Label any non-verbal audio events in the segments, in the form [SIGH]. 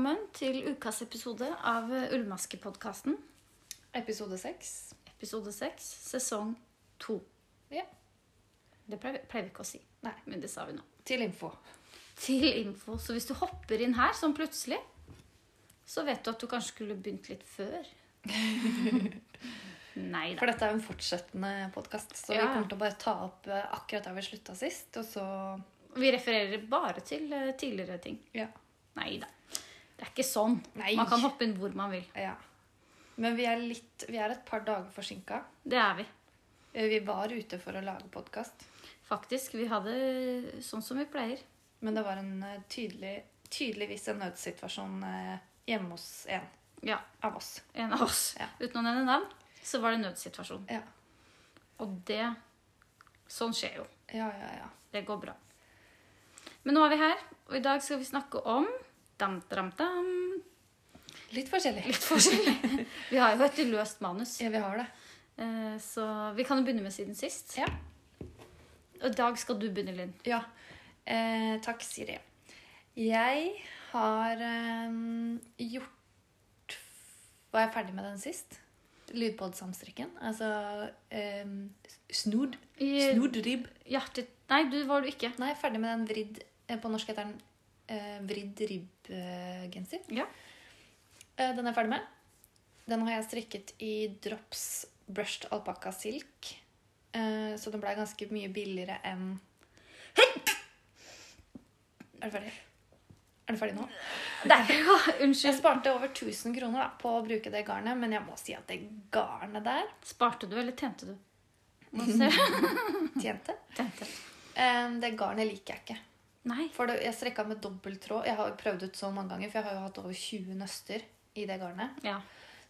velkommen til ukas episode av Ullmaskepodkasten. Episode seks. Episode seks, sesong to. Ja. Det pleier pleier vi ikke å si, Nei. men det sa vi nå. Til info. Til info. Så hvis du hopper inn her sånn plutselig, så vet du at du kanskje skulle begynt litt før. [LAUGHS] Nei da. For dette er jo en fortsettende podkast, så Ja. vi kommer til å bare ta opp eh, akkurat der vi slutta sist, og så Vi refererer bare til eh, tidligere ting. Ja. Nei da. Det er ikke sånn. Nei. Man kan hoppe inn hvor man vil. ja. Men vi er litt Vi er et par dager forsinka. Det er vi. Vi var ute for å lage podkast, Faktisk. Vi hadde sånn som vi pleier. men det var en eh, tydelig tydeligvis en nødsituasjon eh, hjemme hos en Ja. av oss. En av oss. Ja. Uten å nevne navn, så var det nødsituasjon. Ja. Og det Sånn skjer jo. Ja, ja, ja. Det går bra. Men nå er vi her, og i dag skal vi snakke om dam, dam, dam. Litt forskjellig. Litt forskjellig. [LAUGHS] Vi har jo et løst manus, Ja, vi har det. eh, så vi kan jo begynne med siden sist. Ja. Og i dag skal du begynne, Linn. Ja. Eh, takk, Siri. Jeg har eh, gjort Var jeg ferdig med den sist? Lydpodsamstrikken. Altså eh, snood. I Snoodrib. hjertet Nei, du var du ikke. Nei, er ferdig med den vridd eh, På norsk heter den vridd ribb-genser. Ja. Eh, den er jeg ferdig med. Den har jeg strikket i drops brushed alpakka silk. Eh, så den ble ganske mye billigere enn Er du ferdig? Er du ferdig nå? Nei, ja, Jeg sparte over 1000 kroner da, på å bruke det garnet, men jeg må si at det garnet der Sparte du, eller tjente du? [LAUGHS] Tjente. Tjente. Eh, det garnet liker jeg ikke. Nei. For jeg strekka med dobbelt tråd. Jeg har prøvd ut så mange ganger, for jeg har jo hatt over 20 nøster i det garnet. Ja.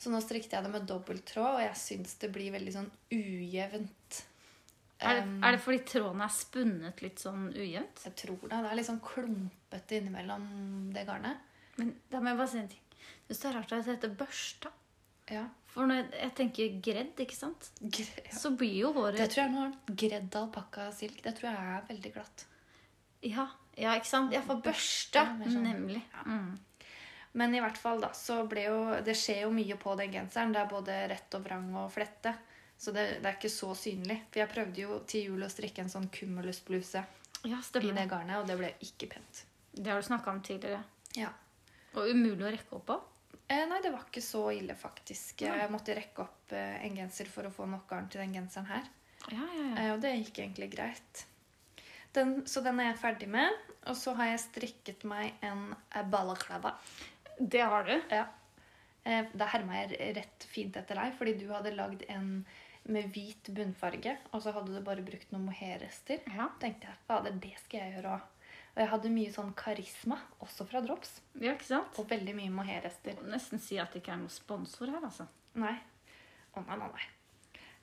Så nå strikket jeg det med dobbelt tråd, og jeg syns det blir veldig sånn ujevnt. Er det, er det fordi tråden er spunnet litt sånn ujevnt? Jeg tror det. Det er litt sånn klumpete innimellom det garnet. Men da må jeg bare si en ting. Jeg det er rart at det heter børsta. Ja. For når jeg, jeg tenker gredd, ikke sant? Gre- ja. Så blir jo håret Det tror jeg nå har gredd alpakka silk. Det tror jeg er veldig glatt. Ja, ja ikke sant? Ja, for Børsta, mer sånn. Nemlig. Mm. Men i hvert fall da, så ble jo Det skjer jo mye på den genseren. Det er både rett og vrang og flette. Så det, det er ikke så synlig. For jeg prøvde jo til jul å strikke en sånn cumulusbluse Ja, i stemmer. Det. garnet, og det ble ikke pent. det har du snakka om tidligere. Ja. Og umulig å rekke opp på. Eh, nei, det var ikke så ille, faktisk. Ja. Jeg måtte rekke opp eh, en genser for å få nok garn til den genseren her. Ja, ja, ja. Eh, og det gikk egentlig greit. Den, så den er jeg ferdig med. Og så har jeg strikket meg en eh, balaklava. Det har du. Ja. Eh, da herma jeg rett fint etter deg, fordi du hadde lagd en med hvit bunnfarge, og så hadde du bare brukt noen mohairrester. Ja. tenkte jeg, fader, det skal jeg gjøre òg. Og jeg hadde mye sånn karisma, også fra Drops. ja, ikke sant? Og veldig mye mohairrester. Nesten si at det ikke er noen sponsor her, altså. Nei. Å nei, nei, nei.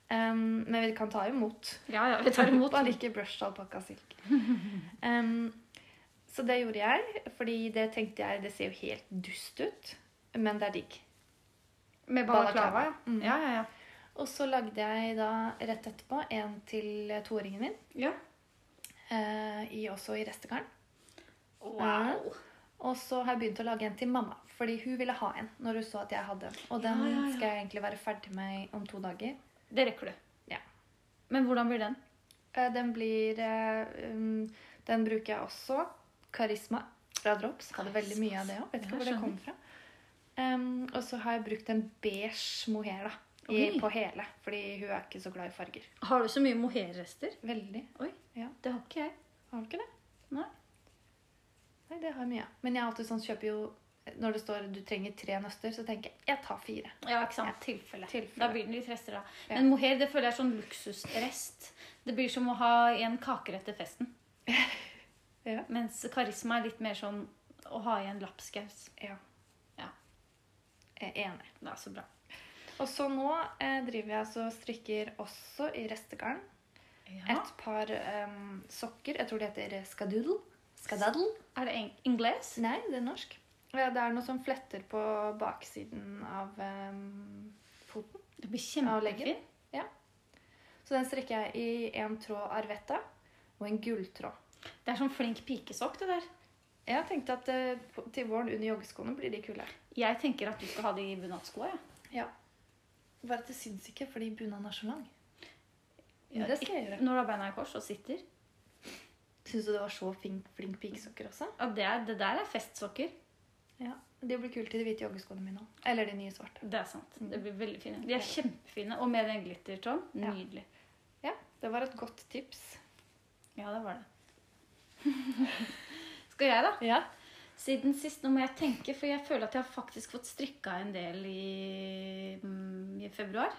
Um, men vi kan ta imot. Ja, ja, vi tar imot. Bare ikke brushed alpakka silk. Um, så det gjorde jeg, fordi det tenkte jeg Det ser jo helt dust ut, men det er digg. Med Balaklava, ja. Mm. Ja, ja, ja. Og så lagde jeg da rett etterpå en til toåringen min, ja. Uh, i, også i restegarn. Wow. Og så har jeg begynt å lage en til mamma, fordi hun ville ha en når hun så at jeg hadde en. Og den Ja, ja, ja. skal jeg egentlig være ferdig med om to dager. Det rekker du. Ja. Men hvordan blir den? Eh, Den blir eh, um, Den bruker jeg også. Karisma fra Drops. Hadde veldig mye av det òg. Vet ikke Ja, hvor det kom fra. Um, og så har jeg brukt en beige mohair da, i, på hele, fordi hun er ikke så glad i farger. Har du så mye mohairrester? Veldig. Oi, Ja. det har ikke jeg. Har du ikke det? Nei. Nei, det har jeg mye. av. Men jeg alltid sånn, kjøper jo Når det står du trenger tre nøster, så tenker jeg jeg tar fire. Ja, ikke sant? Ja. Tilfelle. Tilfelle. Da blir det litt rester, da. Ja. Men mohair det føler jeg er sånn luksusrest. Det blir som å ha en kakerett til festen. [LAUGHS] Ja. Mens karisma er litt mer sånn å ha i en lapskaus. ja. Ja. Jeg er enig. Det er så bra. Og så nå eh, driver jeg altså og strikker også i restegarn. Et par um, sokker. Jeg tror det heter skadoodle. Skadaddle? Er det engelsk? Nei, det er norsk. Ja, det er noe som fletter på baksiden av um, foten. Det blir kjempefint. Ja. Så den strikker jeg i en tråd arvetta og en gulltråd. Det er sånn flink pikesokk, det der. Jeg tenkte at uh, til våren under joggeskoene blir de kule. Jeg tenker at du skal ha de bunadskoa. Ja. ja. Bare at det syns ikke fordi bunaden er så lang. Ja, det skal jeg gjøre. Når du har beina i kors og sitter. Syns du det var så flink, flink pikesokker også? Ja, det, er, det der er festsokker. Ja. De blir kule til de hvite joggeskoene mine òg. Eller de nye svarte. Det er sant. Det blir veldig fine. De er kjempefine. Og med den glittertåen. Nydelig. Ja, det var et godt tips. Ja, det var det. [LAUGHS] Skal jeg, da? Ja. Siden sist, nå må jeg tenke, for jeg føler at jeg har faktisk fått strikka en del i, mm, i februar.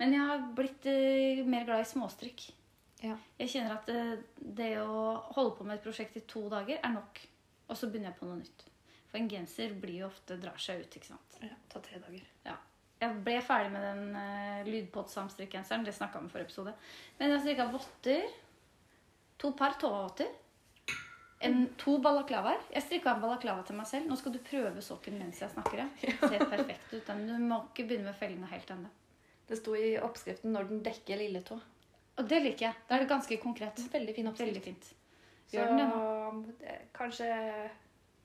Men jeg har blitt uh, mer glad i småstrikk. Ja. Jeg kjenner at uh, det å holde på med et prosjekt i to dager er nok. Og så begynner jeg på noe nytt. For en genser blir jo ofte drar seg ut, ikke sant. ja. Ta tre dager. Ja. Jeg ble ferdig med den uh, lydpod-samstrikkgenseren. Det snakka vi om i forrige episode. Men jeg strikka votter. To par tåvotter. To balaklavaer. Jeg strikka en balaklava til meg selv. Nå skal du prøve sokken mens jeg snakker. Det ser perfekt ut. Men Du må ikke begynne med fellene helt ennå. Det sto i oppskriften 'når den dekker lilletå'. Og det liker jeg. Da er det ganske konkret. Veldig fin oppskrift. Veldig fint. Så den det nå. eh, kanskje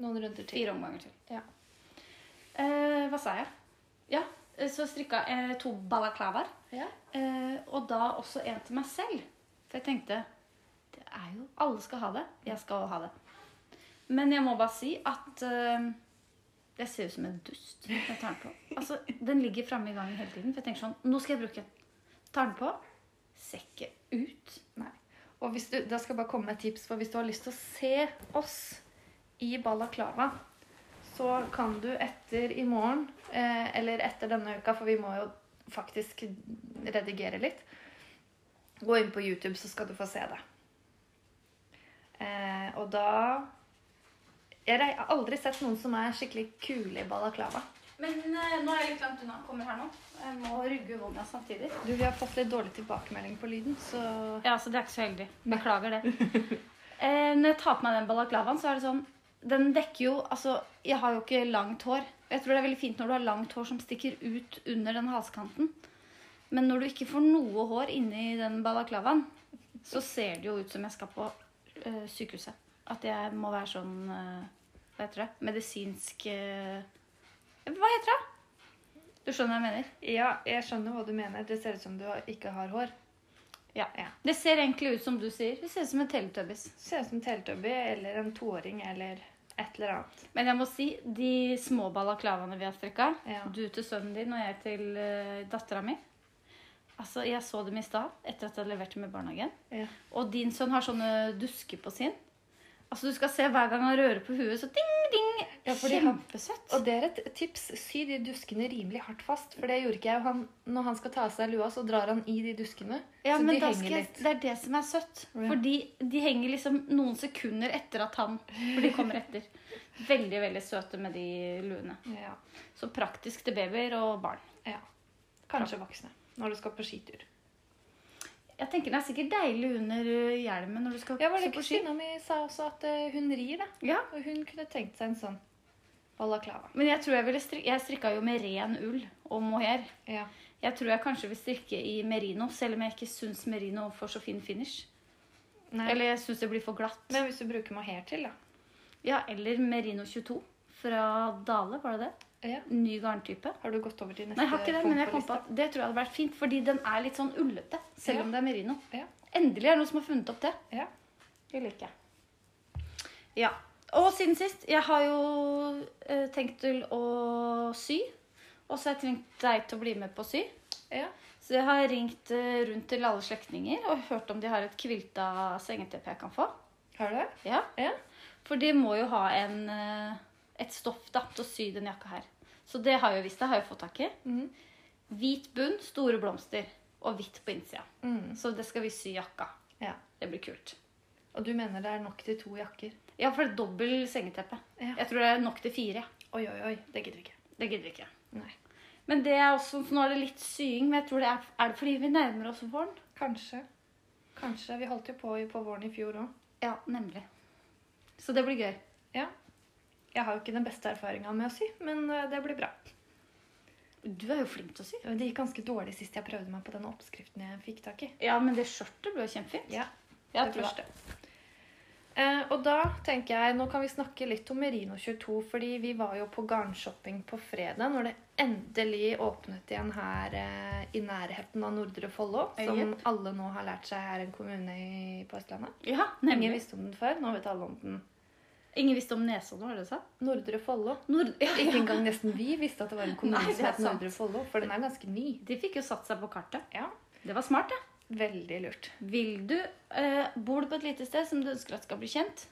noen runder til. Fire omganger til. Ja. Eh, hva sa jeg? Ja, eh, så strikka jeg to balaklavaer. Ja. Eh, og da også en til meg selv. For jeg tenkte det er jo, Alle skal ha det. Jeg skal ha det. Men jeg må bare si at eh, jeg ser ut som en dust når jeg tar den på. Altså, Den ligger framme i gangen hele tiden. For jeg tenker sånn Nå skal jeg bruke den. Tar den på. Ser ikke ut. Nei. Og du, da skal jeg bare komme med et tips, for hvis du har lyst til å se oss i balaklava, så kan du etter i morgen, eh, eller etter denne uka, for vi må jo faktisk redigere litt, gå inn på YouTube, så skal du få se det. Eh, og da Jeg har aldri sett noen som er skikkelig kule i balaklava. Men eh, nå er jeg litt langt unna. Kommer her nå. Jeg må rygge vogna samtidig. Du, Vi har fått litt dårlig tilbakemelding på lyden, så Ja, så det er ikke så heldig. Beklager det. [LAUGHS] eh, når jeg tar på meg den balaklavaen, så er det sånn Den dekker jo Altså, jeg har jo ikke langt hår. Jeg tror det er veldig fint når du har langt hår som stikker ut under den halskanten. Men når du ikke får noe hår inni den balaklavaen, så ser det jo ut som jeg skal på eh, sykehuset. At jeg må være sånn eh, Hva heter det? Medisinsk eh, Hva heter det? Du skjønner hva jeg mener? Ja, jeg skjønner hva du mener. Det ser ut som du ikke har hår. Ja. Ja. Det ser egentlig ut som du sier. Det ser ut som en teletubbies. Ser ut som Teletubby eller en toåring eller et eller annet. Men jeg må si, de små balaklavaene vi har strikka, Ja. du til sønnen din og jeg til uh, dattera mi Altså, Jeg så dem i stad etter at jeg hadde levert dem i barnehagen. Ja. Og din sønn har sånne dusker på sin. Altså, Du skal se hver gang han rører på huet, så ding, ding! Ja, Kjempesøtt. Og det er et tips. Sy de duskene rimelig hardt fast. For det gjorde ikke jeg. Han, når han skal ta av seg lua, så drar han i de duskene. Ja, så men de henger skal litt. Det er det som er søtt. Ja. Fordi de henger liksom noen sekunder etter at han For de kommer etter. Veldig, veldig søte med de luene. Ja. Så praktisk til babyer og barn. ja. Kanskje voksne. Når du skal på skitur. Jeg tenker Det er sikkert deilig under hjelmen når du skal Ja, var det se på ski. Kristina mi sa også at eh, hun rir, da. Ja, Og hun kunne tenkt seg en sånn balaklava. Men jeg tror jeg ville strikke Jeg strikka jo med ren ull og mohair. Ja. Jeg tror jeg kanskje vil strikke i merino, selv om jeg ikke syns merino får så fin finish. Nei. Eller jeg syns det blir for glatt. Men hvis du bruker mohair til, da. Ja, Eller merino 22 fra Dale, var det det? Ja. Ny garntype. Har du gått over til neste Nei, jeg har ikke det, men jeg kom på at det tror jeg hadde vært fint, fordi den er litt sånn ullete, selv Ja. om det er merino. Ja. Endelig er det noen som har funnet opp det. Ja. Det liker jeg. Ja. Og siden sist Jeg har jo eh, tenkt til å sy. Og så har jeg trengt deg til å bli med på å sy. Ja. Så jeg har ringt eh, rundt til alle slektninger og hørt om de har et kvilta sengeteppe jeg kan få. Har du det? Ja. Ja. For de må jo ha en, eh, et stoff da, til å sy den jakka her. Så det har jeg visst. Det har jeg fått tak i. Mm. Hvit bunn, store blomster og hvitt på innsida. Mm. Så det skal vi sy jakka. Ja. Det blir kult. Og du mener det er nok til to jakker? Ja, for det er dobbel sengeteppe. Ja. Jeg tror det er nok til fire. Oi, oi, oi. Det gidder vi ikke. Det gidder vi ikke. Nei. Men det er også, for nå er det litt sying, men jeg tror det er, er det fordi vi nærmer oss våren? Kanskje. Kanskje. Vi holdt jo på på våren i fjor òg. Ja, nemlig. Så det blir gøy. Ja. Jeg har jo ikke den beste erfaringa med å sy, men eh, det blir bra. Du er jo flink til å sy. Det gikk ganske dårlig sist jeg prøvde meg på den oppskriften jeg fikk tak i. Ja, men det skjørtet ble jo kjempefint. Ja, det tror jeg. første. Eh, og da tenker jeg, Nå kan vi snakke litt om Merino 22, fordi vi var jo på garnshopping på fredag når det endelig åpnet igjen her eh, i nærheten av Nordre Follo. Som yep. alle nå har lært seg er en kommune i, på Østlandet. Ja, nemlig. Ingen visste om den før. Nå vet alle om den. Ingen visste om Nesodden, var det du sa? Nordre Follo. Nord... Ja, [LAUGHS] Ikke engang nesten vi visste at det var en kommune Nei, som het Nordre Follo, for den er ganske ny. De fikk jo satt seg på kartet. Ja, Det var smart, det. Veldig lurt. Vil du, eh, Bor du på et lite sted som du ønsker at skal bli kjent?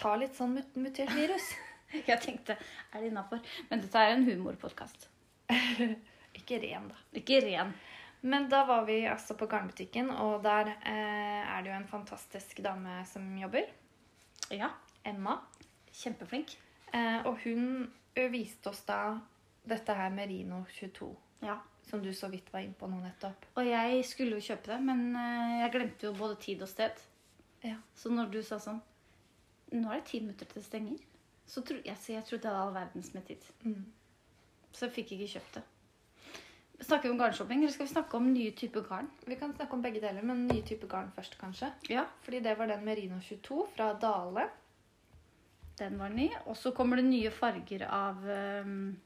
Ta litt sånn mut mutert virus. [LAUGHS] Jeg tenkte, er det innafor? Men dette er en humorpodkast. [LAUGHS] Ikke ren, da. Ikke ren. Men da var vi altså på garnbutikken, og der eh, er det jo en fantastisk dame som jobber. Ja, Emma. kjempeflink. Eh, og hun viste oss da dette her Merino 22, Ja. som du så vidt var innpå nå nettopp. Og jeg skulle jo kjøpe det, men eh, jeg glemte jo både tid og sted. Ja. Så når du sa sånn Nå er det ti minutter til det stenger. Så tro, jeg, så jeg trodde jeg hadde all verdens med tid. Mm. Så jeg fikk ikke kjøpt det. Snakker vi om garnshopping, eller skal vi snakke om nye typer garn? Vi kan snakke om begge deler, men nye typer garn først, kanskje. Ja. Fordi det var den Merino 22 fra Dale. Den var ny. Og så kommer det nye farger av um,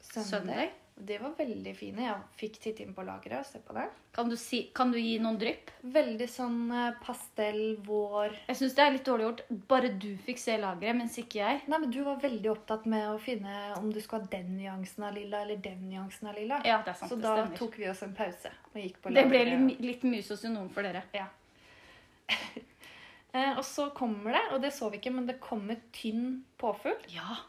Sunday. De var veldig fine. Jeg fikk titte inn på lageret og se på det. Kan du, si, kan du gi noen drypp? Veldig sånn eh, pastell, vår Jeg syns det er litt dårlig gjort. Bare du fikk se lageret, mens ikke jeg. Nei, men Du var veldig opptatt med å finne om du skulle ha den nyansen av lilla eller den nyansen av lilla. Ja, det er sant. Så det da stemmer. tok vi oss en pause og gikk på Det ble litt, litt mye sosionom for dere. Ja. [LAUGHS] eh, og så kommer det, og det så vi ikke, men det kommer tynn påfugl. Ja,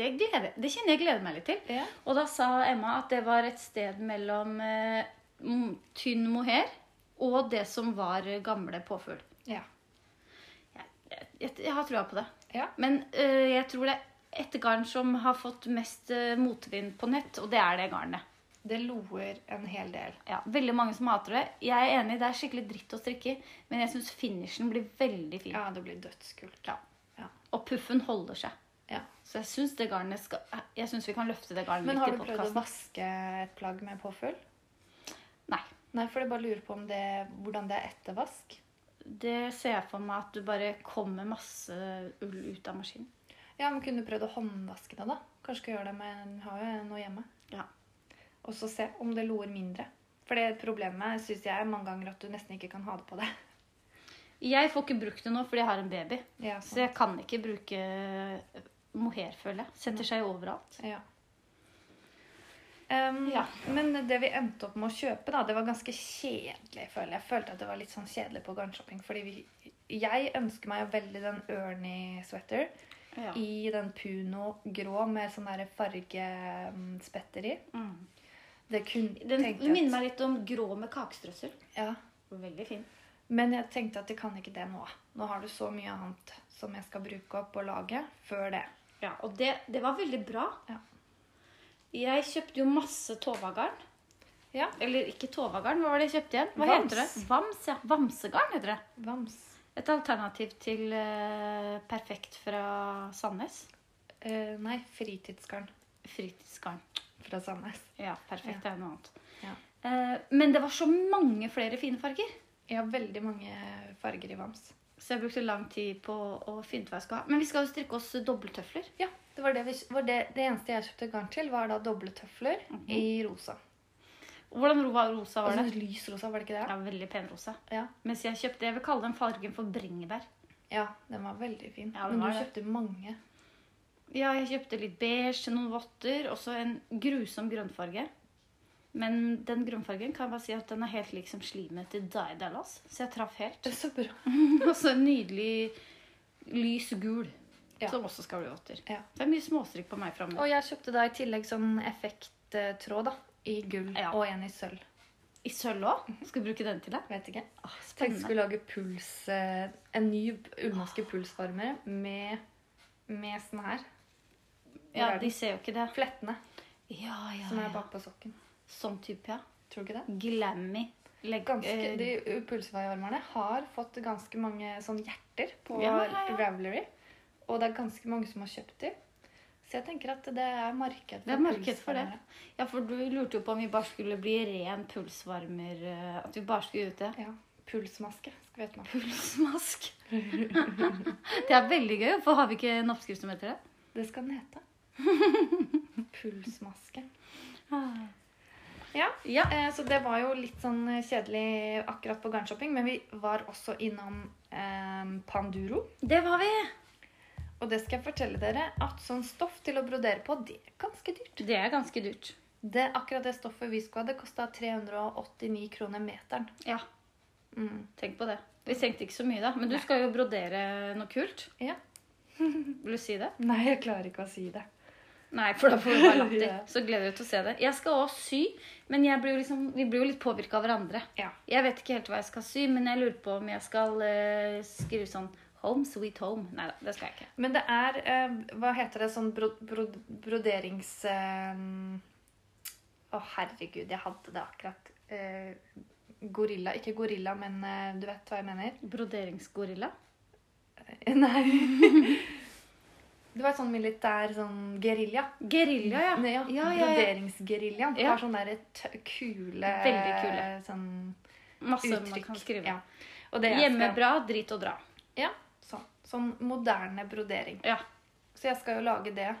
det, gleder, det kjenner jeg gleder meg litt til. Ja. Og da sa Emma at det var et sted mellom eh, tynn mohair og det som var gamle påfugl. ja. Jeg, jeg, jeg har trua på det. Ja. Men eh, jeg tror det er et garn som har fått mest eh, motvind på nett, og det er det garnet. Det loer en hel del. Ja, Veldig mange som hater det. Jeg er enig, det er skikkelig dritt å strikke, men jeg syns finishen blir veldig fin. Ja, det blir dødskult. Ja. Ja. Og puffen holder seg. Så jeg syns det garnet skal Jeg synes vi kan løfte det garnet Men har du prøvd å vaske et plagg med påfugl? Nei. Nei, for jeg bare lurer på om det, hvordan det er etter vask. Det ser jeg for meg at du bare kommer masse ull ut av maskinen. Ja, men kunne du prøvd å håndvaske det, da? Kanskje skal gjøre det med en har jo noe hjemme. Ja. Og så se om det loer mindre. For det problemet syns jeg mange ganger at du nesten ikke kan ha det på deg. Jeg får ikke brukt det nå fordi jeg har en baby. Ja, Så jeg kan ikke bruke mohair, føler jeg. Setter seg overalt. Ja. Um, Ja. Men det vi endte opp med å kjøpe, da, det var ganske kjedelig. føler Jeg Jeg følte at det var litt sånn kjedelig på garnshopping. Fordi vi, jeg ønsker meg jo veldig den Ernie sweater Ja. i den Puno grå med sånn der fargespetter i. Mm. Det kunne Den at, minner meg litt om grå med kakestrøssel. ja. Veldig fin. Men jeg tenkte at jeg kan ikke det nå. Nå har du så mye annet som jeg skal bruke opp og lage før det. Ja, og det, det var veldig bra. Ja. Jeg kjøpte jo masse tovagarn. Ja. Eller ikke tovagarn, hva var det jeg kjøpte igjen? Hva Vams. heter det? Vams, ja. Vamsegarn heter det. Vams. Et alternativ til uh, Perfekt fra Sandnes. Uh, nei, fritidsgarn Fritidsgarn. fra Sandnes. Ja, perfekt er noe annet. Ja. Uh, men det var så mange flere fine farger. Ja, veldig mange farger i Vams. Så jeg brukte lang tid på å finne ut hva jeg skal ha. Men vi skal jo strikke oss dobbelttøfler. Ja, det var det, vi, var det, det eneste jeg kjøpte garn til, var da dobbeltøfler mm -hmm. i rosa. Hvordan ro- rosa var Altså det? lys rosa, var det ikke det? Ja, veldig pen rosa. Ja. Mens jeg kjøpte, jeg vil kalle den fargen for bringebær. ja, den var veldig fin. Ja, Men du det. kjøpte mange. Ja, jeg kjøpte litt beige, noen votter, og så en grusom grønnfarge. Men den grønnfargen kan jeg bare si at den er helt lik som slimet til Daidalas. Så jeg traff helt. Det er så bra. [LAUGHS] Og så en nydelig lys gul, Ja. som også skal bli votter. Ja. Det er mye småstrikk på meg framme. Og jeg kjøpte da i tillegg sånn effekttråd da, i gull Ja. og en i sølv. I sølv òg? Skal du bruke den til det? Vet ikke. Åh, Tenkte jeg skulle lage puls, eh, en ny ullmaske pulsvarmer med, med sånn her. Ja, de ser jo ikke det. Flettene Ja, ja, som er bakpå bak på sokken. Sånn type, ja. Tror du ikke det? Glammy. Legg, Ganske, eh, de pulsvarmerne har fått ganske mange sånn hjerter på Ja, ja, ja. Ravelry. Og det er ganske mange som har kjøpt dem. Så jeg tenker at det er marked for Det er marked for det. Ja, for du lurte jo på om vi bare skulle bli ren pulsvarmer. eh, At vi bare skulle ut det. Ja. Pulsmaske. Skal vi hete. Pulsmask. [LAUGHS] det er veldig gøy, for har vi ikke en oppskrift som heter det? Det skal den hete. [LAUGHS] Pulsmaske. Ja, Ja. eh, så det var jo litt sånn kjedelig akkurat på garnshopping, men vi var også innom eh, Panduro. Det var vi. Og det skal jeg fortelle dere at sånn stoff til å brodere på, det er ganske dyrt. Det er ganske dyrt. Det, akkurat det stoffet vi skulle ha, det kosta 389 kroner meteren. Ja, Mm. tenk på det. Vi tenkte ikke så mye da, men du skal jo brodere noe kult. Ja. [LAUGHS] Vil du si det? Nei, jeg klarer ikke å si det. Nei, for da får vi bare [LAUGHS] latter. Ja. Så gleder jeg oss til å se det. Jeg skal også sy, men blir jo liksom, vi blir jo litt påvirka av hverandre. Ja. Jeg vet ikke helt hva jeg skal sy, men jeg lurer på om jeg skal uh, skrive sånn Home sweet home. Nei da, det skal jeg ikke. Men det er uh, Hva heter det? Sånn bro, bro, broderings... eh, Å, herregud, jeg hadde det akkurat. Gorilla. Ikke gorilla, men du vet hva jeg mener? Broderingsgorilla. Nei. [LAUGHS] Det var sånn militær sånn gerilja. Gerilja, ja. Nei, ja. Ja, ja, ja. Broderingsgeriljaen. Ja. Har sånne derre kule Veldig kule. Sånn Masse man kan skrive. Ja. Og det jeg Hjemme skal- bra, drit og dra. Ja, sånn. Sånn moderne brodering. Ja. Så jeg skal jo lage det.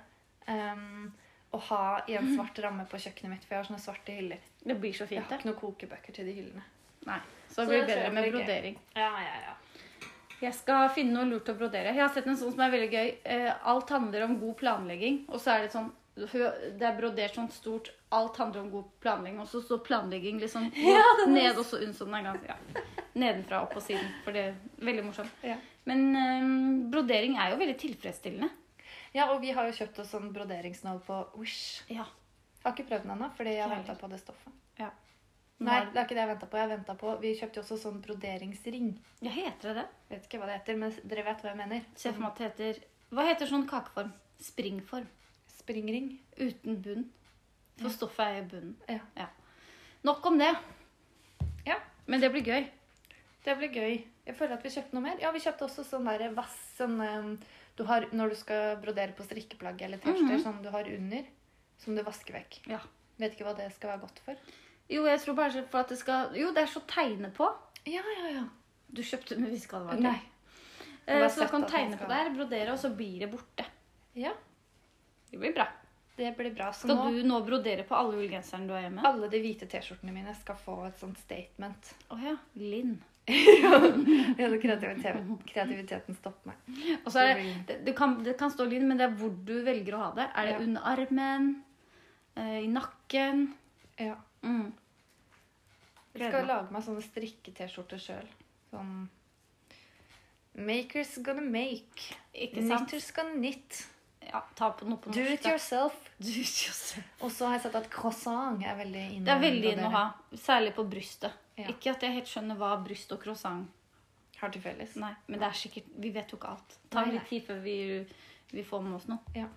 Um, og ha i en [LAUGHS] svart ramme på kjøkkenet mitt, for jeg har sånne svarte hyller. Det blir så Jeg har ikke noen kokebøker til de hyllene. Nei. Så Så det blir det bedre med brodering. Ja, ja, ja. Jeg skal finne noe lurt å brodere. Jeg har sett en sånn som er veldig gøy. Eh, alt handler om god planlegging. Og så er det sånn Det er brodert sånn stort. Alt handler om god planlegging. Og så står planlegging liksom [LAUGHS] ned og så unnsom sånn gangen. Ja. Nedenfra, opp på siden. For det er veldig morsomt. Ja. Men um, brodering er jo veldig tilfredsstillende. ja, og vi har jo kjøpt oss sånn broderingsnål på Wish. Ja. Jeg har ikke prøvd den ennå, fordi jeg har venta på det stoffet. ja. Nei, det er ikke det jeg venta på. Jeg ventet på. Vi kjøpte jo også sånn broderingsring. Ja, heter det det? Vet ikke hva det heter, men dere vet hva jeg mener. Se for meg at det heter Hva heter sånn kakeform? Springform. Springring. Uten bunn. For Ja. stoffet er i bunnen. Ja. Nok om det. Ja. Men det blir gøy. Det blir gøy. Jeg føler at vi kjøpte noe mer. Ja, vi kjøpte også sånn derre vass sånn, um, du har når du skal brodere på strikkeplagg eller T-skjorter Mhm. som du har under, som du vasker vekk. Ja. Vet ikke hva det skal være godt for. Jo, jeg tror bare for at det skal Jo, det er så tegne på. Ja, ja, ja. Du kjøpte med til. Nei. Eh, så du kan tegne skal- på der, brodere, og så blir det borte. Ja, Det blir bra. det blir bra. Så Skal nå, du nå brodere på alle ullgenserne du har hjemme? alle de hvite T-skjortene mine skal få et sånt statement. Å ja. Linn. [LAUGHS] ja, kreativiteten, kreativiteten stopper meg. Og så er det, det, det, kan, det kan stå Linn, men det er hvor du velger å ha det. Er det Ja. under armen? Eh, I nakken? Ja. Mm. Jeg skal lage meg sånne strikke-T-skjorter sjøl. Sånn Makers gonna make. Ikke sant? Knitters gonna knit. Ja, ta på noe på Do it yourself. [LAUGHS] Do it yourself. Og så har jeg sett at croissant er veldig inne. Det er veldig inne å ha. Særlig på brystet. Ja. Ikke at jeg helt skjønner hva bryst og croissant Har til felles. Nei, men det er sikkert Vi vet jo ikke alt. Det tar litt tid før vi, vi får med oss noe. Ja.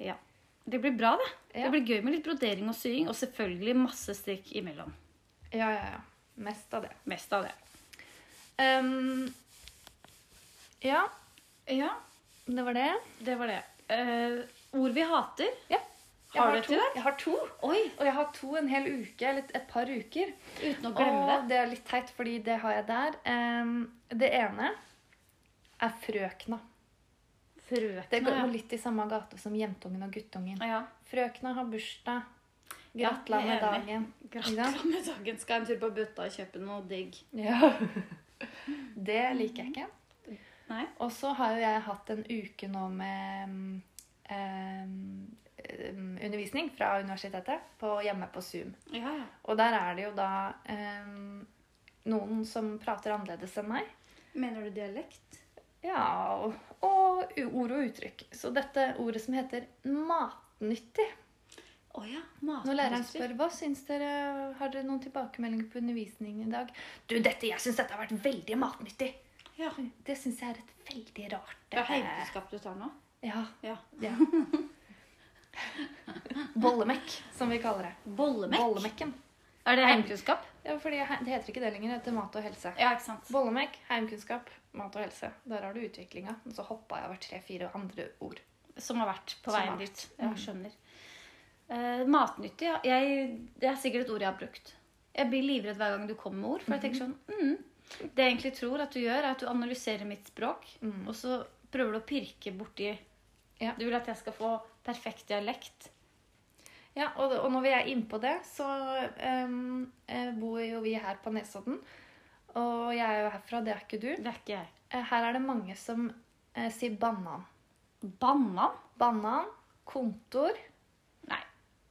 Ja. Det blir bra, det. Ja. Det blir gøy med litt brodering og sying, og selvfølgelig masse strikk imellom. Ja, ja, ja. Mest av det. Mest av det. Um, ja, Ja, det var det. det var det. Uh, ord vi hater. Ja. Har har du et i dag? Jeg har to. Oi! Og jeg har to en hel uke, eller et par uker. Uten å glemme Og det. det er litt teit, fordi det har jeg der. Um, det ene er frøkna. Frøkna. Det går ja. litt i samme gate som jentungen og guttungen. Ja. Frøkna har bursdag. Gratulerer er med dagen. Gratulerer med dagen. Skal en tur på bøtta og kjøpe noe digg. Ja. [LAUGHS] Det liker jeg ikke. Nei? Og så har jo jeg hatt en uke nå med um, undervisning fra universitetet på, hjemme på Zoom. Ja, ja. Og der er det jo da um, noen som prater annerledes enn meg. Mener du dialekt? Ja, og, og ord og uttrykk. Så dette ordet som heter matnyttig. Å ja. Når læreren spør hva syns dere, har dere noen tilbakemeldinger på undervisningen i dag? Du, dette, jeg syns dette har vært veldig matnyttig. Ja. Det syns jeg er et veldig rart Det er heimkunnskap du tar nå? Ja. Ja. ja. [LAUGHS] Bollemekk, som vi kaller det. Bollemekk? Bollemekken. Er det heimkunnskap? Ja, fordi Det heter ikke det lenger. Det heter mat og helse. Ja, ikke sant. Bollemekk, heimkunnskap, mat og helse. Der har du utviklinga. Så hoppa jeg over tre-fire andre ord. Som har vært på veien dit. Jeg Mm. skjønner. Eh, matnyttig, ja. Jeg, det er sikkert et ord jeg har brukt. Jeg blir livredd hver gang du kommer med ord, for jeg tenker sånn mm, Det jeg egentlig tror at du gjør, er at du analyserer mitt språk, Mm. og så prøver du å pirke borti Ja. Du vil at jeg skal få perfekt dialekt. Ja, og, og når vi er innpå det, så eh, bor jo vi her på Nesodden. Og jeg er jo herfra, det er ikke du. Det er ikke jeg. Eh, her er det mange som uh, sier banan. Banan? Banan, kontor.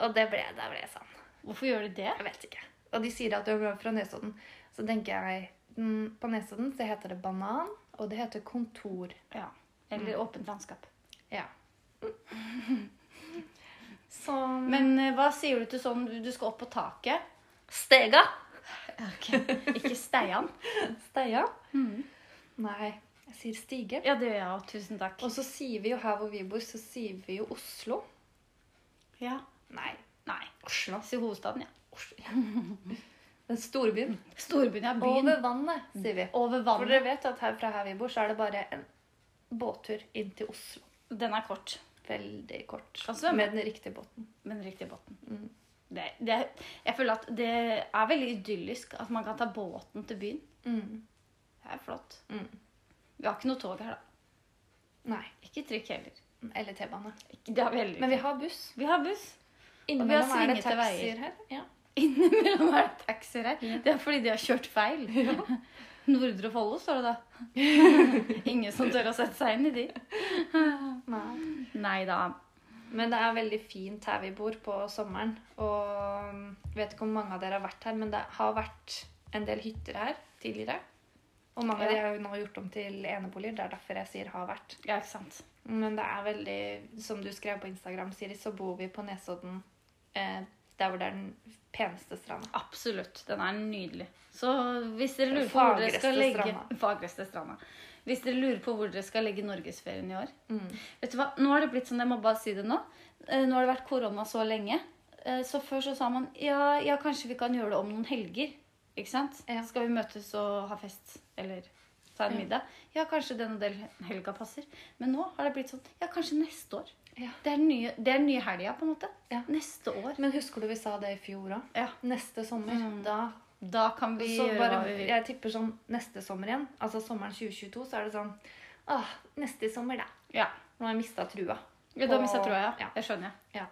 Og det ble, da ble sånn. Hvorfor gjør de det? Jeg vet ikke. Og de sier at du er fra Nesodden. Så tenker jeg mm, På Nesodden så heter det banan, og det heter kontor. Ja. Eller åpent landskap. Ja. [LAUGHS] Så Men eh, hva sier du til sånn du skal opp på taket? Stega! Ikke Steian. [LAUGHS] Steia? Nei, jeg sier stige. Ja, det gjør jeg òg. Tusen takk. Og så sier vi jo her hvor vi bor, så sier vi jo Oslo. Ja. Nei, Nei. Oslo. Si hovedstaden, ja. Oslo. [LAUGHS] Storbyen. Storbyen, ja. Byen. Over vannet, sier vi. Over vannet. For dere vet at her fra her vi bor, så er det bare en båttur inn til Oslo. Den er kort. Veldig kort. Svømme. Med den riktige båten. Med den riktige båten. Mm. Det, det, jeg føler at det er veldig idyllisk at man kan ta båten til byen. Mm. Det er flott. Mm. Vi har ikke noe tog her, da. Nei. Ikke trikk heller. Eller T-bane. Men vi har buss. vi har buss. Innimellom er det taxier her. Ja. [LAUGHS] Innimellom er det taxier her. Ja. Det er fordi de har kjørt feil. [LAUGHS] Nordre Follo, står det da. [LAUGHS] Ingen som tør å sette seg inn i de. Nei. Da. Men det er veldig fint her vi bor på sommeren. Og jeg vet ikke om mange av dere har vært her, men det har vært en del hytter her tidligere. Og mange av de Ja. er jo nå gjort om til eneboliger. Det er derfor jeg sier 'har vært'. Ja, ikke sant. Men det er veldig Som du skrev på Instagram, Siri, så bor vi på Nesodden eh, der hvor det er den peneste stranda. Absolutt. Den er nydelig. Så hvis dere lurer på hvor dere skal legge stranda. Fagreste stranda. Hvis dere lurer på hvor dere skal legge norgesferien i år Mm. Vet du hva? Nå har det blitt sånn, jeg må bare si det nå. Eh, Nå har det vært korona så lenge. Eh, Så før så sa man ja, ja, kanskje vi kan gjøre det om noen helger. Ikke sant? Ja. Skal vi møtes og ha fest eller ta en middag? Ja, kanskje den og den helga passer. Men nå har det blitt sånn ja, kanskje neste år. Ja. Det er den nye, det er nye helga, på en måte. Ja. Neste år. Men husker du vi sa det i fjor òg? Ja. Neste sommer. Mm. Da Da kan vi gjøre hva vi vil. Jeg tipper sånn neste sommer igjen. Altså sommeren 2022, så er det sånn Åh, neste sommer, da. Ja. Nå har jeg mista trua. Ja, da Og- mista trua, ja. ja. Det skjønner jeg. Ja.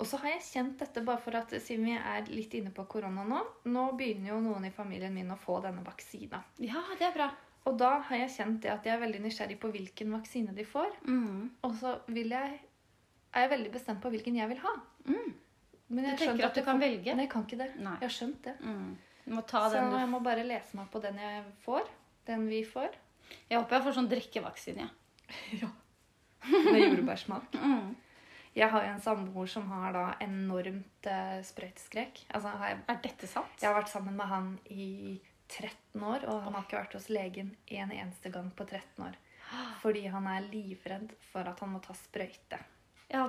Og så har jeg kjent dette bare for at siden vi er litt inne på korona nå Nå begynner jo noen i familien min å få denne vaksina. Ja, det er bra. Og da har jeg kjent det at jeg er veldig nysgjerrig på hvilken vaksine de får. Mm. Og så jeg, er jeg veldig bestemt på hvilken jeg vil ha. Mm. Men Du tenker at du kan får- velge? Nei, jeg kan ikke det. Nei. Jeg har skjønt det. Mm. Du Så den jeg må bare lese meg på den jeg får. Den vi får. Jeg håper jeg får sånn drikkevaksine. [LAUGHS] Ja. Med jordbærsmak. [LAUGHS] Mm. Jeg har jo en samboer som har da enormt eh, sprøyteskrekk. Altså, jeg, Er dette sant? jeg har vært sammen med han i 13 år, og han har ikke vært hos legen en eneste gang på 13 år. Fordi han er livredd for at han må ta sprøyte. Ja,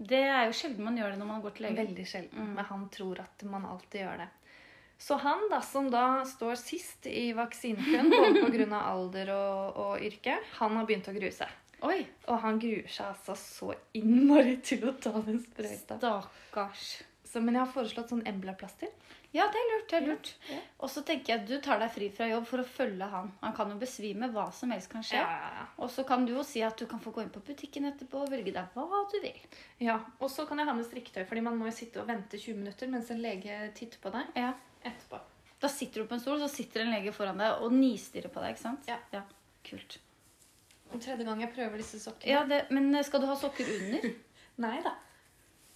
det er jo sjelden man gjør det når man går til legen. Veldig sjelden. Mm. Men han tror at man alltid gjør det. Så han, da, som da står sist i vaksinekøen, både pga. alder og, og yrke, han har begynt å grue seg. Oi! Og han gruer seg altså så innmari til å ta den sprøyta. Stakkars. Så, men jeg har foreslått sånn Embla-plaster. Ja, det er lurt. det er lurt. Ja. Og så tenker jeg at du tar deg fri fra jobb for å følge han. Han kan jo besvime. Hva som helst kan skje. Ja. Og så kan du jo si at du kan få gå inn på butikken etterpå og velge deg hva du vil. ja. Og så kan jeg ha med strikketøy, fordi man må jo sitte og vente 20 minutter mens en lege titter på deg Ja. etterpå. Da sitter du på en stol, så sitter en lege foran deg og nistirrer på deg. ikke sant? Ja. Kult. Og tredje gang jeg prøver disse sokkene. Ja, det, Men skal du ha sokker under? [LAUGHS] Nei da.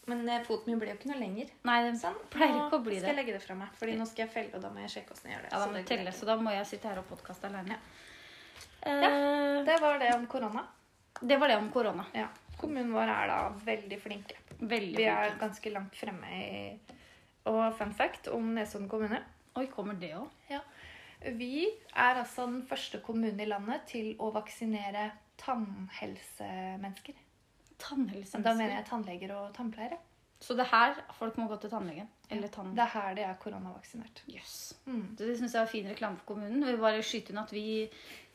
Men eh, foten min blir jo ikke noe lenger. Nei, det Sånn. pleier Nå ikke å bli skal jeg legge det fra meg, fordi nå skal jeg felle, og da må jeg sjekke hvordan jeg gjør det. Ja, da må det telle, så da må jeg sitte her og podkaste alene. Ja. ja. Det var det om korona. det var det om korona. Ja. Kommunen vår er da veldig flinke. Veldig Vi er flinke. ganske langt fremme i Og fun fact om Nesodden kommune. Oi, kommer det òg? Vi er altså den første kommunen i landet til å vaksinere tannhelsemennesker. Tannhelse. Da mener jeg tannleger og tannpleiere. Så det er her folk må gå til tannlegen. Eller tann... Det er her de er koronavaksinert. Jøss. Mm. Det syns jeg var fin reklame for kommunen. Vi bare skyter inn at vi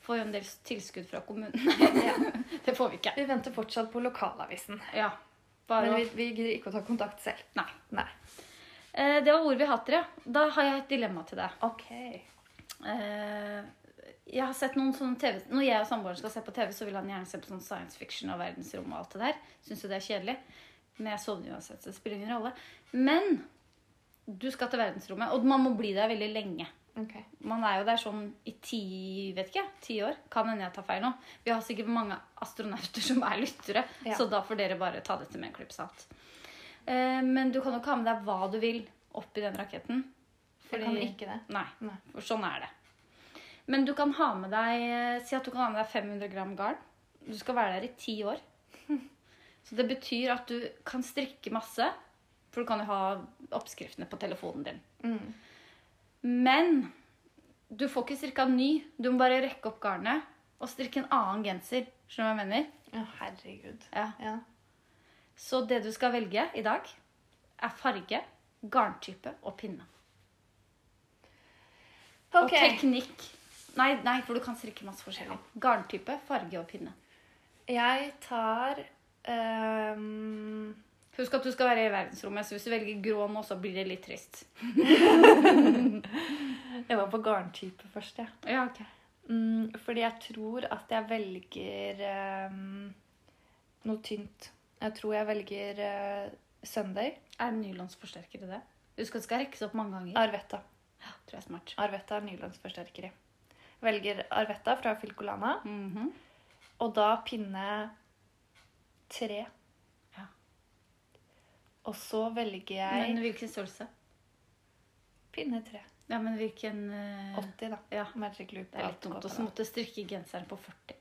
får jo en del tilskudd fra kommunen. [LAUGHS] Ja. det får vi ikke. Vi venter fortsatt på lokalavisen. Ja. Bare Men vi, vi gidder ikke å ta kontakt selv. Nei. Nei. Eh, Det var ord vi hatt, dere. Da har jeg et dilemma til deg. Ok. eh, Jeg har sett noen sånne TV Når jeg og samboeren skal se på TV, så vil han gjerne se på sånn science fiction og verdensrom og alt det der. Syns jo det er kjedelig. Men jeg sovner uansett, så det spiller ingen rolle. Men du skal til verdensrommet, og man må bli der veldig lenge. Okay. Man er jo der sånn i ti vet ikke, ti år. Kan hende jeg tar feil nå. Vi har sikkert mange astronauter som er lyttere, Ja. så da får dere bare ta dette med en klype salt. Eh, men du kan jo ikke ha med deg hva du vil oppi den raketten. Jeg kan ikke det. Nei, Nei. for sånn er det. Men du kan ha med deg eh, Si at du kan ha med deg 500 gram garn. Du skal være der i ti år. [LAUGHS] Så det betyr at du kan strikke masse, for du kan jo ha oppskriftene på telefonen din. Mm. Men du får ikke strikka ny. Du må bare rekke opp garnet og strikke en annen genser. Skjønner du hva jeg mener? Ja, herregud. Ja. Ja. Så det du skal velge i dag, er farge, garntype og pinne. Og teknikk. Nei, nei, for du kan strikke masse forskjellig. Garntype, farge og pinne. Jeg tar um... Husk at du skal være i verdensrommet, så hvis du velger grå nå, så blir det litt trist. [LAUGHS] Jeg var på garntype først, jeg. Ja, ok. Mm, fordi jeg tror at jeg velger um, noe tynt. Jeg tror jeg velger uh, Sunday. Er nylonsforsterkere det? Husk at det skal rekkes opp mange ganger. Arvetta. Ja, tror jeg er smart. Arvetta er nylonsforsterkere. Velger Arvetta fra Filcolana. Mhm. Og da pinne tre. Ja. Og så velger jeg Men hvilken størrelse? pinne tre. Ja, men hvilken uh... 80, da. Ja, Magic loop. det er litt dumt. Og så måtte strikke genseren på 40.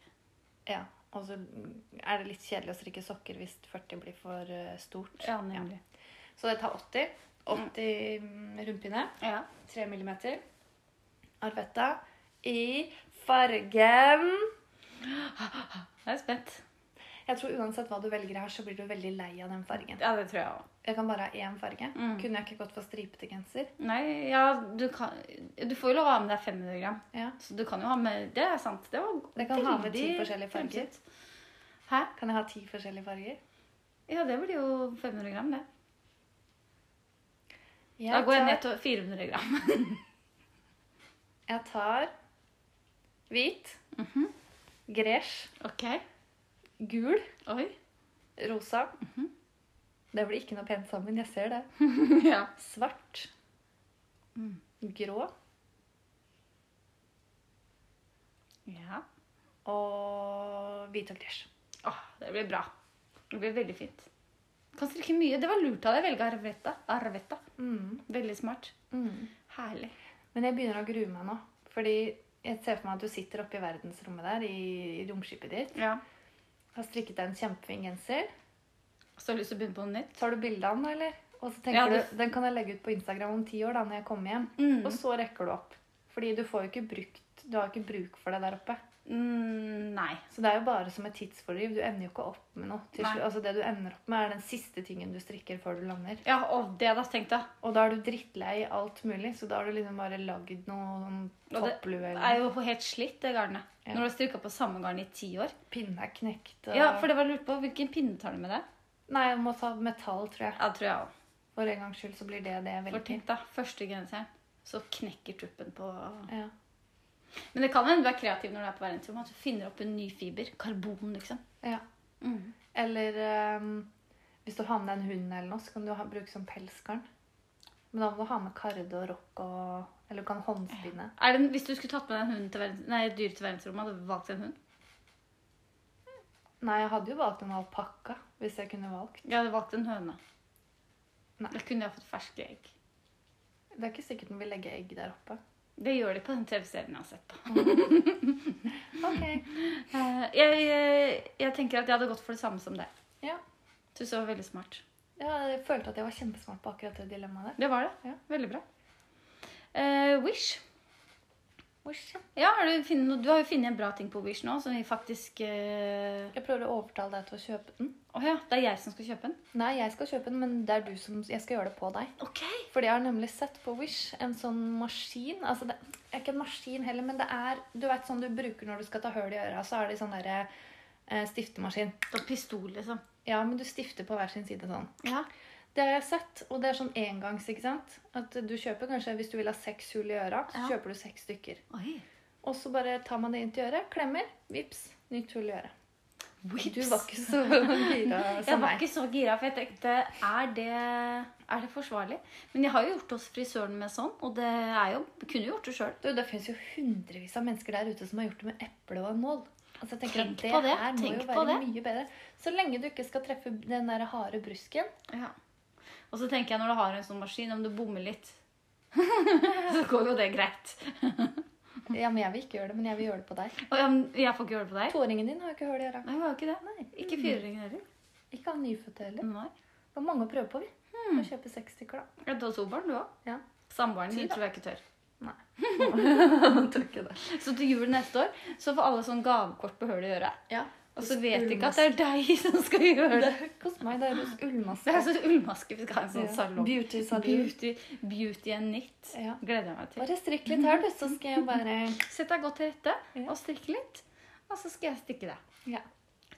Ja. Og så er det litt kjedelig å strikke sokker hvis 40 blir for eh, stort. Ja, nemlig. Så det tar 80. 80 mm. rundpinne. Ja. 3 millimeter. Arvetta i fargen Jeg er spent. Jeg tror uansett hva du velger her, så blir du veldig lei av den fargen. Ja, det tror jeg også. Jeg kan bare ha én farge. Mm. Kunne jeg ikke gått for stripete genser? Nei, ja, du kan Du får jo lov å ha med deg 500 gram. Ja. Så du kan jo ha med Det er sant. Det var Jeg kan ha med ti forskjellige farger. Hæ? Kan jeg ha ti forskjellige farger? Ja, det blir jo 500 gram, det. Jeg Da går jeg ned til 400 gram. [LAUGHS] Jeg tar hvit, Mhm. gresj, Okay. gul, Oi. rosa. Det blir ikke noe pent sammen, jeg ser det. [LAUGHS] ja. Svart, Mm. grå ja. og hvit og gresj. Åh, det blir bra. Det blir veldig fint. Kan strikke mye. Det var lurt av deg å velge arvetta. arvetta. Mm. Veldig smart. Mm. Herlig. Men jeg begynner å grue meg nå. Fordi jeg ser for meg at du sitter oppe i verdensrommet der i, i romskipet ditt. Ja. Har strikket deg en kjempefin genser. Så har du lyst til å begynne på noe nytt? Tar du bilde av den, eller? Og så tenker Ja, du, Den kan jeg legge ut på Instagram om ti år, da, når jeg kommer hjem. Mm. Og så rekker du opp. Fordi du får jo ikke brukt Du har ikke bruk for det der oppe. Mm, nei. Så det er jo bare som et tidsfordriv. Du ender jo ikke opp med noe. Altså Det du ender opp med, er den siste tingen du strikker før du lander. Ja, og det da, tenkte jeg. Og da er du drittlei alt mulig, så da har du liksom bare lagd noe sånn det topplue Det er jo helt slitt, det garnet. Ja. Når du har strikka på samme garn i ti år. Pinne er knekt. Og... Ja, for det var lurt på. Hvilken pinne tar du med deg? Nei, jeg må ta metall, tror jeg. Ja, tror jeg også. For en gangs skyld så blir det det For veldig tenk da, første genseren, så knekker tuppen på Ja. Men det kan hende du er kreativ når du er på verdensrommet. At du finner opp en ny fiber. Karbon, liksom. ja. Mm. Eller um, hvis du har med deg en hund eller noe, så kan du ha, bruke som pelsgarn. Men da må du ha med karde og rock og Eller du kan håndspinne. Er det, hvis du skulle tatt med deg en hund til nei, et dyr til verdensrommet, hadde du valgt en hund? Nei, jeg hadde jo valgt en alpakka hvis jeg kunne valgt. Jeg hadde valgt en høne. Nei. Da kunne jeg fått ferske egg. Det er ikke sikkert den vil legge egg der oppe. Det gjør de på den TV-serien jeg har sett på. [LAUGHS] Ok. Eh, jeg, jeg, jeg tenker at jeg hadde gått for det samme som deg. Ja. Syns det var veldig smart. ja, jeg følte at jeg var kjempesmart på akkurat det dilemmaet der. Det var det. Ja. Veldig bra. Uh, Wish. Wish, ja. Har du, funnet du har jo funnet en bra ting på Wish nå, som vi faktisk eh, Jeg prøver å overtale deg til å kjøpe den. Å ja, det er jeg som skal kjøpe den? Nei, jeg skal kjøpe den, men det er du som Jeg skal gjøre det på deg. Ok. Fordi jeg har nemlig sett på Wish en sånn maskin. Altså det er ikke en maskin heller, men det er Du vet sånn du bruker når du skal ta høl i øra, så er det sånn derre eh, stiftemaskin. Sånn pistol, liksom. Ja, men du stifter på hver sin side sånn. Ja. Det har jeg sett, og det er sånn engangs, ikke sant? At du kjøper kanskje, hvis du vil ha seks hull i øra, så Ja. kjøper du seks stykker. Oi. Og så bare tar man det inn til øret, klemmer, vips, nytt hull i øret. Whips. Du var ikke så [LAUGHS] gira som Jeg var ikke så gira, for jeg tenkte er det, er det forsvarlig? Men jeg har jo gjort hos frisøren med sånn, og det er jo, kunne jo gjort det sjøl. Det finnes jo hundrevis av mennesker der ute som har gjort det med eple og en nål. Altså, jeg tenker Tenk at det, på det, her må jo være mye bedre. Så lenge du ikke skal treffe den der harde brusken. Ja. Og så tenker jeg når du har en sånn maskin, om du bommer litt, [LAUGHS] så går jo det greit. Ja, men jeg vil ikke gjøre det, men jeg vil gjøre det på deg. Og jeg, jeg får ikke gjøre det på deg. Toåringen din har ikke hørt det gjøre. Nei, jeg har ikke det. Nei. Ikke fireåringen heller. Ikke han nyfødte heller. Nei. Det var mange å prøve på, vi. Å kjøpe seks stykker, da. Ja, Du har to barn, du òg. Ja. Samboeren din tror jeg ikke tør. Nei. [LAUGHS] [LAUGHS] Tror ikke det. Så til jul neste år så får alle sånn gavekort på høl i øret. Ja. Og så vet de ikke at det er deg som skal gjøre det. Det koster meg. Det er hos Det er sånn ullmaske. Vi skal ha en sånn salong. Beauty salon. Beauty, beauty and knit. Ja. Gleder jeg meg til. Bare strikk litt her, du, så skal jeg bare Sett deg godt til rette Ja. og strikke litt. Og så skal jeg stikke deg. Ja,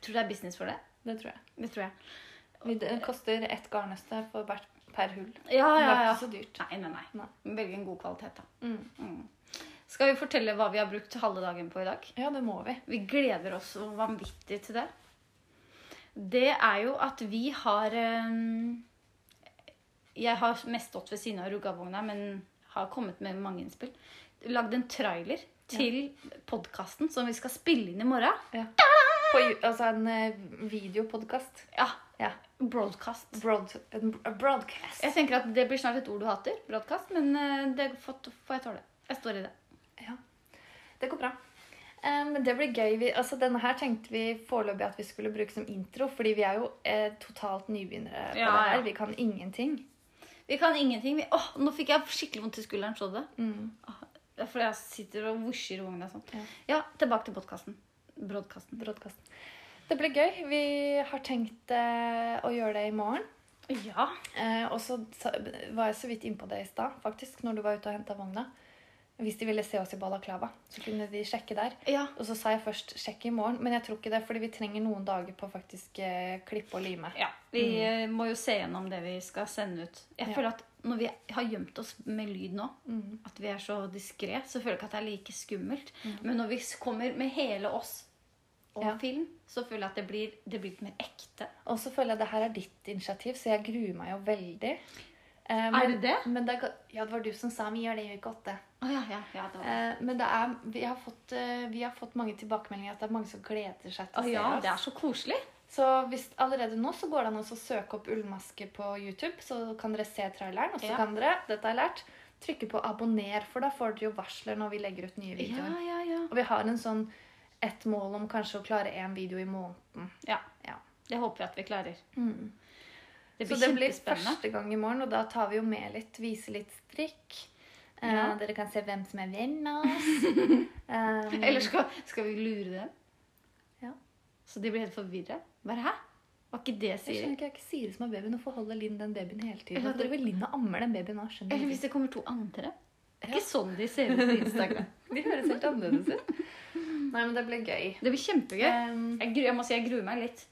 Tror du det er business for det? det tror jeg. Det tror jeg. Det koster ett garnnøste for hvert per hull. Ja, ja, ja, Det er ikke så dyrt. Nei, nei, nei. Nei. Velge en god kvalitet, da. Mm. Mm. Skal vi fortelle hva vi har brukt halve dagen på i dag? Ja, det må vi. Vi gleder oss vanvittig til det. Det er jo at vi har eh, Jeg har mest stått ved siden av ruggavogna, men har kommet med mange innspill. Lagd en trailer til podkasten som vi skal spille inn i morgen. Ja. På, altså en eh, videopodkast. Ja. Ja. Broadcast. Broad, broadcast. Jeg tenker at Det blir snart et ord du hater. Broadcast. Men eh, det får jeg tåle. Jeg står i det. Det går bra. Men Men det blir gøy. Vi, altså Denne her tenkte vi foreløpig at vi skulle bruke som intro, fordi vi er jo eh, totalt nybegynnere på Ja, det her. Vi kan ingenting. Vi kan ingenting. Vi, åh, nå fikk jeg skikkelig vondt i skulderen. Så du det? Mm. Fordi jeg sitter og vosjer i vogna sånn. Ja. Ja, tilbake til podkasten. Broadcasten. Broadcast. Det blir gøy. Vi har tenkt eh, å gjøre det i morgen. Ja. Eh, og så var jeg så vidt innpå det i stad, faktisk, når du var ute og henta vogna. Hvis de ville se oss i Balaklava, så kunne de sjekke der. ja. Og så sa jeg først 'sjekk i morgen', men jeg tror ikke det, fordi vi trenger noen dager på faktisk eh, klippe og lime. Ja, Vi mm. må jo se gjennom det vi skal sende ut. Jeg Ja. føler at når vi har gjemt oss med lyd nå, Mm. at vi er så diskré, så føler jeg ikke at det er like skummelt. Mm. Men når vi kommer med hele oss og Ja. film, så føler jeg at det blir, det blir litt mer ekte. Og så føler jeg det her er ditt initiativ, så jeg gruer meg jo veldig. Eh, Er det det? Men det er, ja, det var du som sa 'vi gjør det i uke åtte'. Å ja, ja, ja, det var det. Eh, men det er, vi, har fått, eh, vi har fått mange tilbakemeldinger at det er mange som gleder seg til Å oh, se ja, oss. det er så koselig. Så hvis, allerede nå så går det an å søke opp Ullmaske på YouTube, så kan dere se traileren. Og så kan dere, dette har jeg lært, trykke på abonner, for da får dere jo varsler når vi legger ut nye videoer. ja, ja. ja. Og vi har en sånn et mål om kanskje å klare én video i måneden. ja. Ja. Det håper vi at vi klarer. Det så det blir første gang i morgen, og da tar vi jo med litt, viser litt strikk. Eh, Ja. dere kan se hvem som er venn av [LAUGHS] oss. um, Eller skal, skal vi lure dem? Ja. Så de blir helt forvirret? Bare hæ? Var ikke det jeg skjønner ikke, jeg ikke Siri som er babyen, Hvorfor holder Linn den babyen hele tiden. Eller vil Linn og ammer den babyen nå, Eller hvis det kommer to andre? Det er Ja. ikke sånn de ser ut på Instagram. [LAUGHS] De høres helt annerledes ut. Nei, men det blir gøy. Det blir kjempegøy. Um, Jeg, jeg må si jeg gruer meg litt.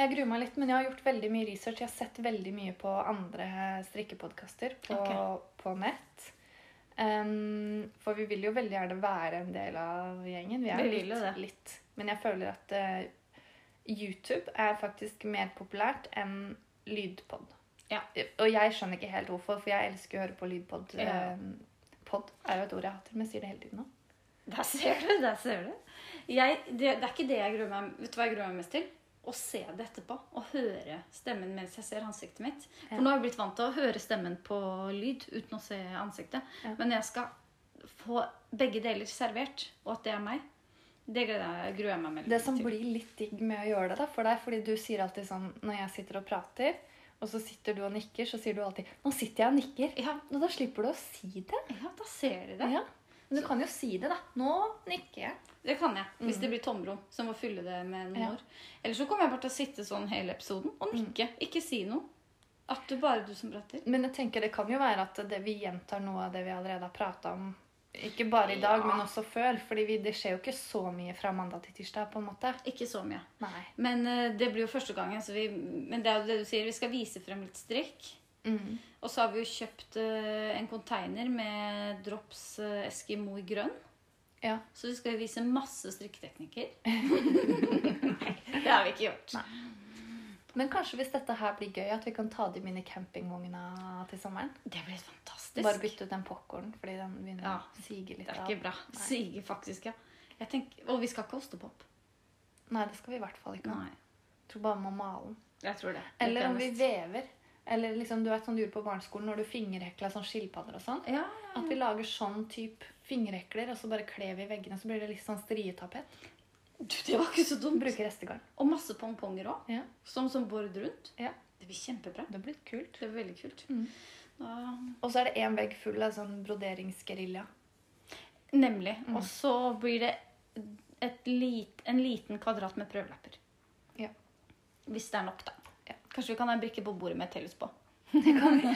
Jeg gruer meg litt, men jeg har gjort veldig mye research. Jeg har sett veldig mye på andre strikkepodkaster på, okay. på nett. Um, for vi vil jo veldig gjerne være en del av gjengen. Vi er Vi litt, det. litt. Men jeg føler at uh, YouTube er faktisk mer populært enn lydpod. Ja. Og jeg skjønner ikke helt hvorfor, for jeg elsker å høre på lydpod. Ja. Pod er jo et ord jeg hater, men jeg sier det hele tiden nå. Der ser du, der ser du. Jeg, det, det er ikke det jeg gruer meg Vet du hva jeg gruer meg mest til? Å se det etterpå. Å høre stemmen mens jeg ser ansiktet mitt. For Ja. nå har jeg blitt vant til å høre stemmen på lyd uten å se ansiktet. Ja. Men jeg skal få begge deler servert, og at det er meg, det gruer jeg meg med. Det som til. blir litt digg med å gjøre det da, for deg, fordi du sier alltid sånn når jeg sitter og prater, og så sitter du og nikker, så sier du alltid 'Nå sitter jeg og nikker'. Ja, Og da slipper du å si det. ja, da ser de det. Ja. Men du kan jo si det, da. 'Nå nikker jeg'. Det kan jeg, hvis det blir tomrom. Så jeg må fylle det med noen Mm. Ja. ord. Eller så kommer jeg bare til å sitte sånn hele episoden og nikke. Ikke si noe. At du bare du som prater. Men jeg tenker det kan jo være at det, vi gjentar noe av det vi allerede har prata om. Ikke bare i dag, Ja. men også før. fordi det skjer jo ikke så mye fra mandag til tirsdag. på en måte. Ikke så mye. Nei. Men uh, det blir jo første gangen. Så vi, men det er jo det du sier, vi skal vise frem litt strikk. Mm. Og så har vi jo kjøpt uh, en container med Drops uh, Eskimo i grønn. Ja. Så vi skal vise masse strikketeknikker. [LAUGHS] Nei, det har vi ikke gjort. Nei. Men kanskje hvis dette her blir gøy, at vi kan ta de mine campingvogna til sommeren? Det blir fantastisk. Bare bytte ut den popkornen, fordi den begynner Ja. å sige litt Det er ikke bra. Nei. Siger faktisk, ja. Tenker, og vi skal ikke ha ostepop. Nei, det skal vi i hvert fall ikke ha. Jeg tror bare vi må male den. jeg tror det. Det er Eller om vi vever. Eller liksom, du vet sånn du gjorde på barneskolen når du fingerhekla sånn skilpadder og sånn. Ja, At vi lager sånn type fingerhekler, og så bare kler vi veggene, så blir det litt sånn strietapet. du, det var ikke så dumt. Bruker restegarn. Og masse pomponger òg. Ja. Som, som bord rundt. Ja. Det blir kjempebra. Det blir kult. Det blir veldig kult. Mm. Da, Og så er det én vegg full av sånn broderingsgerilja. nemlig. Mm. Og så blir det et lit, en liten kvadrat med prøvelapper. Ja. Hvis det er nok, da. Kanskje vi kan ha en brikke på bordet med tellus på. [LAUGHS] Det kan vi.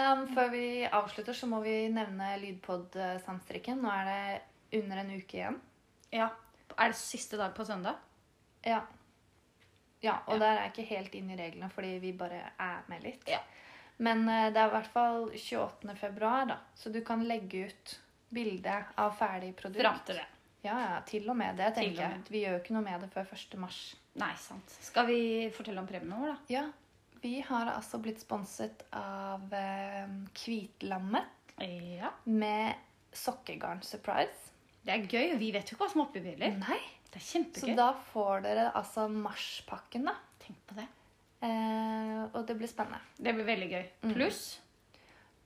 Um, før vi avslutter, så må vi nevne Lydpod-sandstrikken. Nå er det under en uke igjen. Ja. Er det siste dag på søndag? Ja. Ja, og Ja. der er jeg ikke helt inn i reglene, fordi vi bare er med litt. Ja. Men eh, det er i hvert fall 28. februar, da. Så du kan legge ut bilde av ferdig produkt. Fram til det. Ja, ja, til og med det, tenker jeg. Vi gjør jo ikke noe med det før 1. mars. Nei, sant. Skal vi fortelle om premien vår, da? Ja, vi har altså blitt sponset av eh, Kvitlammet Ja. med sokkegarn surprise. Det er gøy. Vi vet jo ikke hva som er oppi biler. Nei. Det er kjempegøy. Så da får dere altså marspakken, da. Tenk på det. Eh, og det blir spennende. Det blir veldig gøy. Mm. Pluss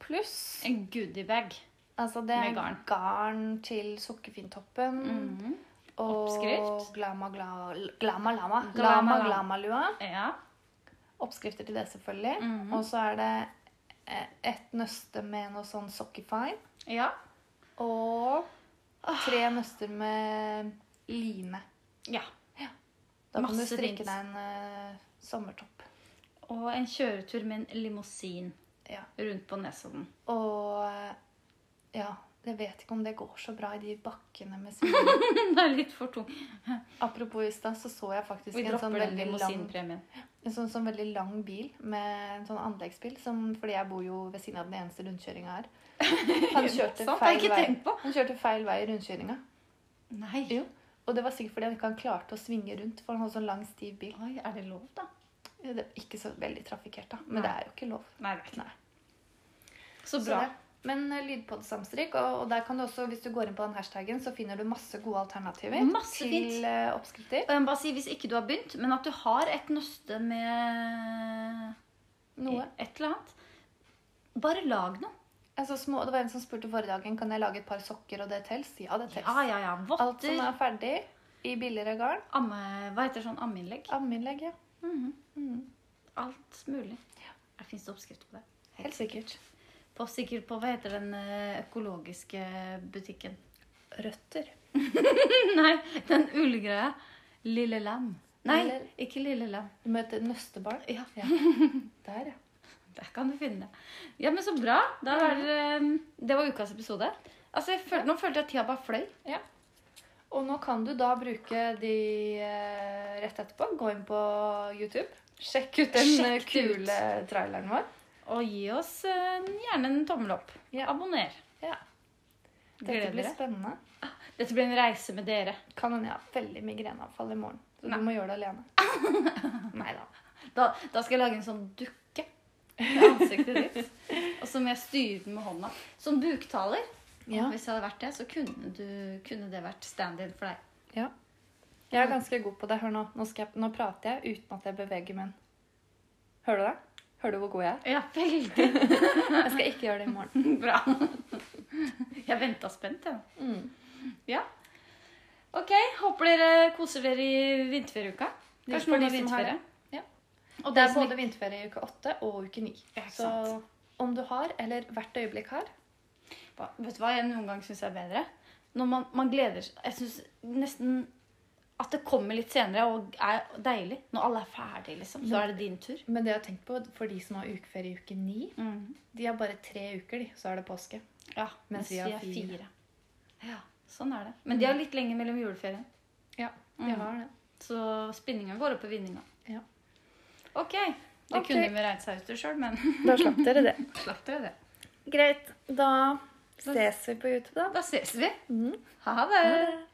Pluss en goodiebag. Altså det er garn. garn til sukkerfintoppen. Mhm. Og Oppskrift. glama, glama, glama lama. Glama Glama lama. glama-lua. Ja. Oppskrifter til det, selvfølgelig. Mhm. Og så er det eh, et nøste med noe sånn sockifine. ja. Og tre nøster med line. Ja. Da kan du strikke deg en uh, sommertopp. Og en kjøretur med en limousin Ja. rundt på Nesodden. Og eh, ja, jeg vet ikke om det går så bra i de bakkene med [LAUGHS] svingene. det er litt for tung. Apropos i stad, så så jeg faktisk en sånn, veldig lang, en sånn, sånn veldig lang bil med en sånn anleggsbil. Som, fordi jeg bor jo ved siden av den eneste rundkjøringa her. [LAUGHS] Han kjørte, feil vei, han kjørte feil vei i rundkjøringa. Nei. Jo. Og det var sikkert fordi han ikke klarte å svinge rundt, for han hadde sånn lang, stiv bil. Oi, er det lov, da? Det er ikke så veldig trafikkert, da. Men Nei. det er jo ikke lov. Nei, det er ikke Nei. Så Så bra. det. Men uh, lydpodsamstrikk, og, og der kan du også, hvis du går inn på den hashtaggen, så finner du masse gode alternativer Masse til fint. eh, oppskrifter. Og jeg må bare si, Hvis ikke du har begynt, men at du har et nøste med Noe. et eller annet Bare lag noe. Altså, små, det var en som spurte forrige dagen kan jeg lage et par sokker, og det tels. Ja, det tels. Ja, ja, ja. Alt som er ferdig i billigere garn. Amme, hva heter sånn ammeinnlegg? Ammeinnlegg, ja. Mhm. Mm. Alt mulig. Det fins oppskrifter på det. Helt sikkert. På, sikkert på hva heter den eh, økologiske butikken? Røtter. [LAUGHS] Nei, den ullgreia. Lille Lam. Nei, Lille- ikke Lille Lam. Du møter nøstebarn. Ja, Ja. Der, ja. der kan du finne det. Ja, men så bra. Var, eh, det var ukas episode. Altså, følte, Nå følte jeg at tida bare fløy. Og nå kan du da bruke de eh, rett etterpå. Gå inn på YouTube. Sjekk ut den Sjekk kule ut. traileren vår. Og gi oss eh, gjerne en tommel opp. Ja. Abonner. Ja. Dette Gleder blir dere. spennende. [LAUGHS] Dette blir en reise med dere. Kan hende jeg har veldig migreneavfall i morgen. Så Nei. du må gjøre det alene. [LAUGHS] Nei da. Da, da skal jeg lage en sånn dukke med ansiktet ditt. [LAUGHS] Og så må jeg styre den med hånda. Som buktaler. Ja. Hvis jeg hadde vært det, så kunne, du, kunne det vært stand-in for deg. ja. Jeg er ganske god på det. Hør nå. Nå, skal jeg, nå prater jeg uten at jeg beveger munnen. Hører du det? Hører du hvor god jeg er? Ja, veldig Jeg skal ikke gjøre det i morgen. [LAUGHS] bra. Jeg venta spent, jeg. Mm. Ja. Ok, håper dere koser dere i vinterferieuka. Kanskje noen har vinterferie. Ja. Og Det er både vinterferie i uke åtte og uke ni. Så om du har, eller hvert øyeblikk har Vet du hva jeg noen gang syns er bedre? Når man, man gleder seg Jeg syns nesten at det kommer litt senere og er deilig. Når alle er ferdige, liksom. Så er det din tur. Men det jeg har tenkt på for de som har ukeferie i uke ni, Mm. de har bare tre uker, de, så er det påske. Ja, Mens vi har fire. Ja, sånn er det. Men de har litt lenger mellom juleferien. Ja, de Mm. har det. Så spinninga går opp i vinninga. Ja. Ok. Det okay. kunne vi regnet seg ut til sjøl, men Da slapp dere det. [LAUGHS] slapp dere det. Greit. Da ses vi på YouTube, da. Da ses vi. Mm. Ha det. Ha det.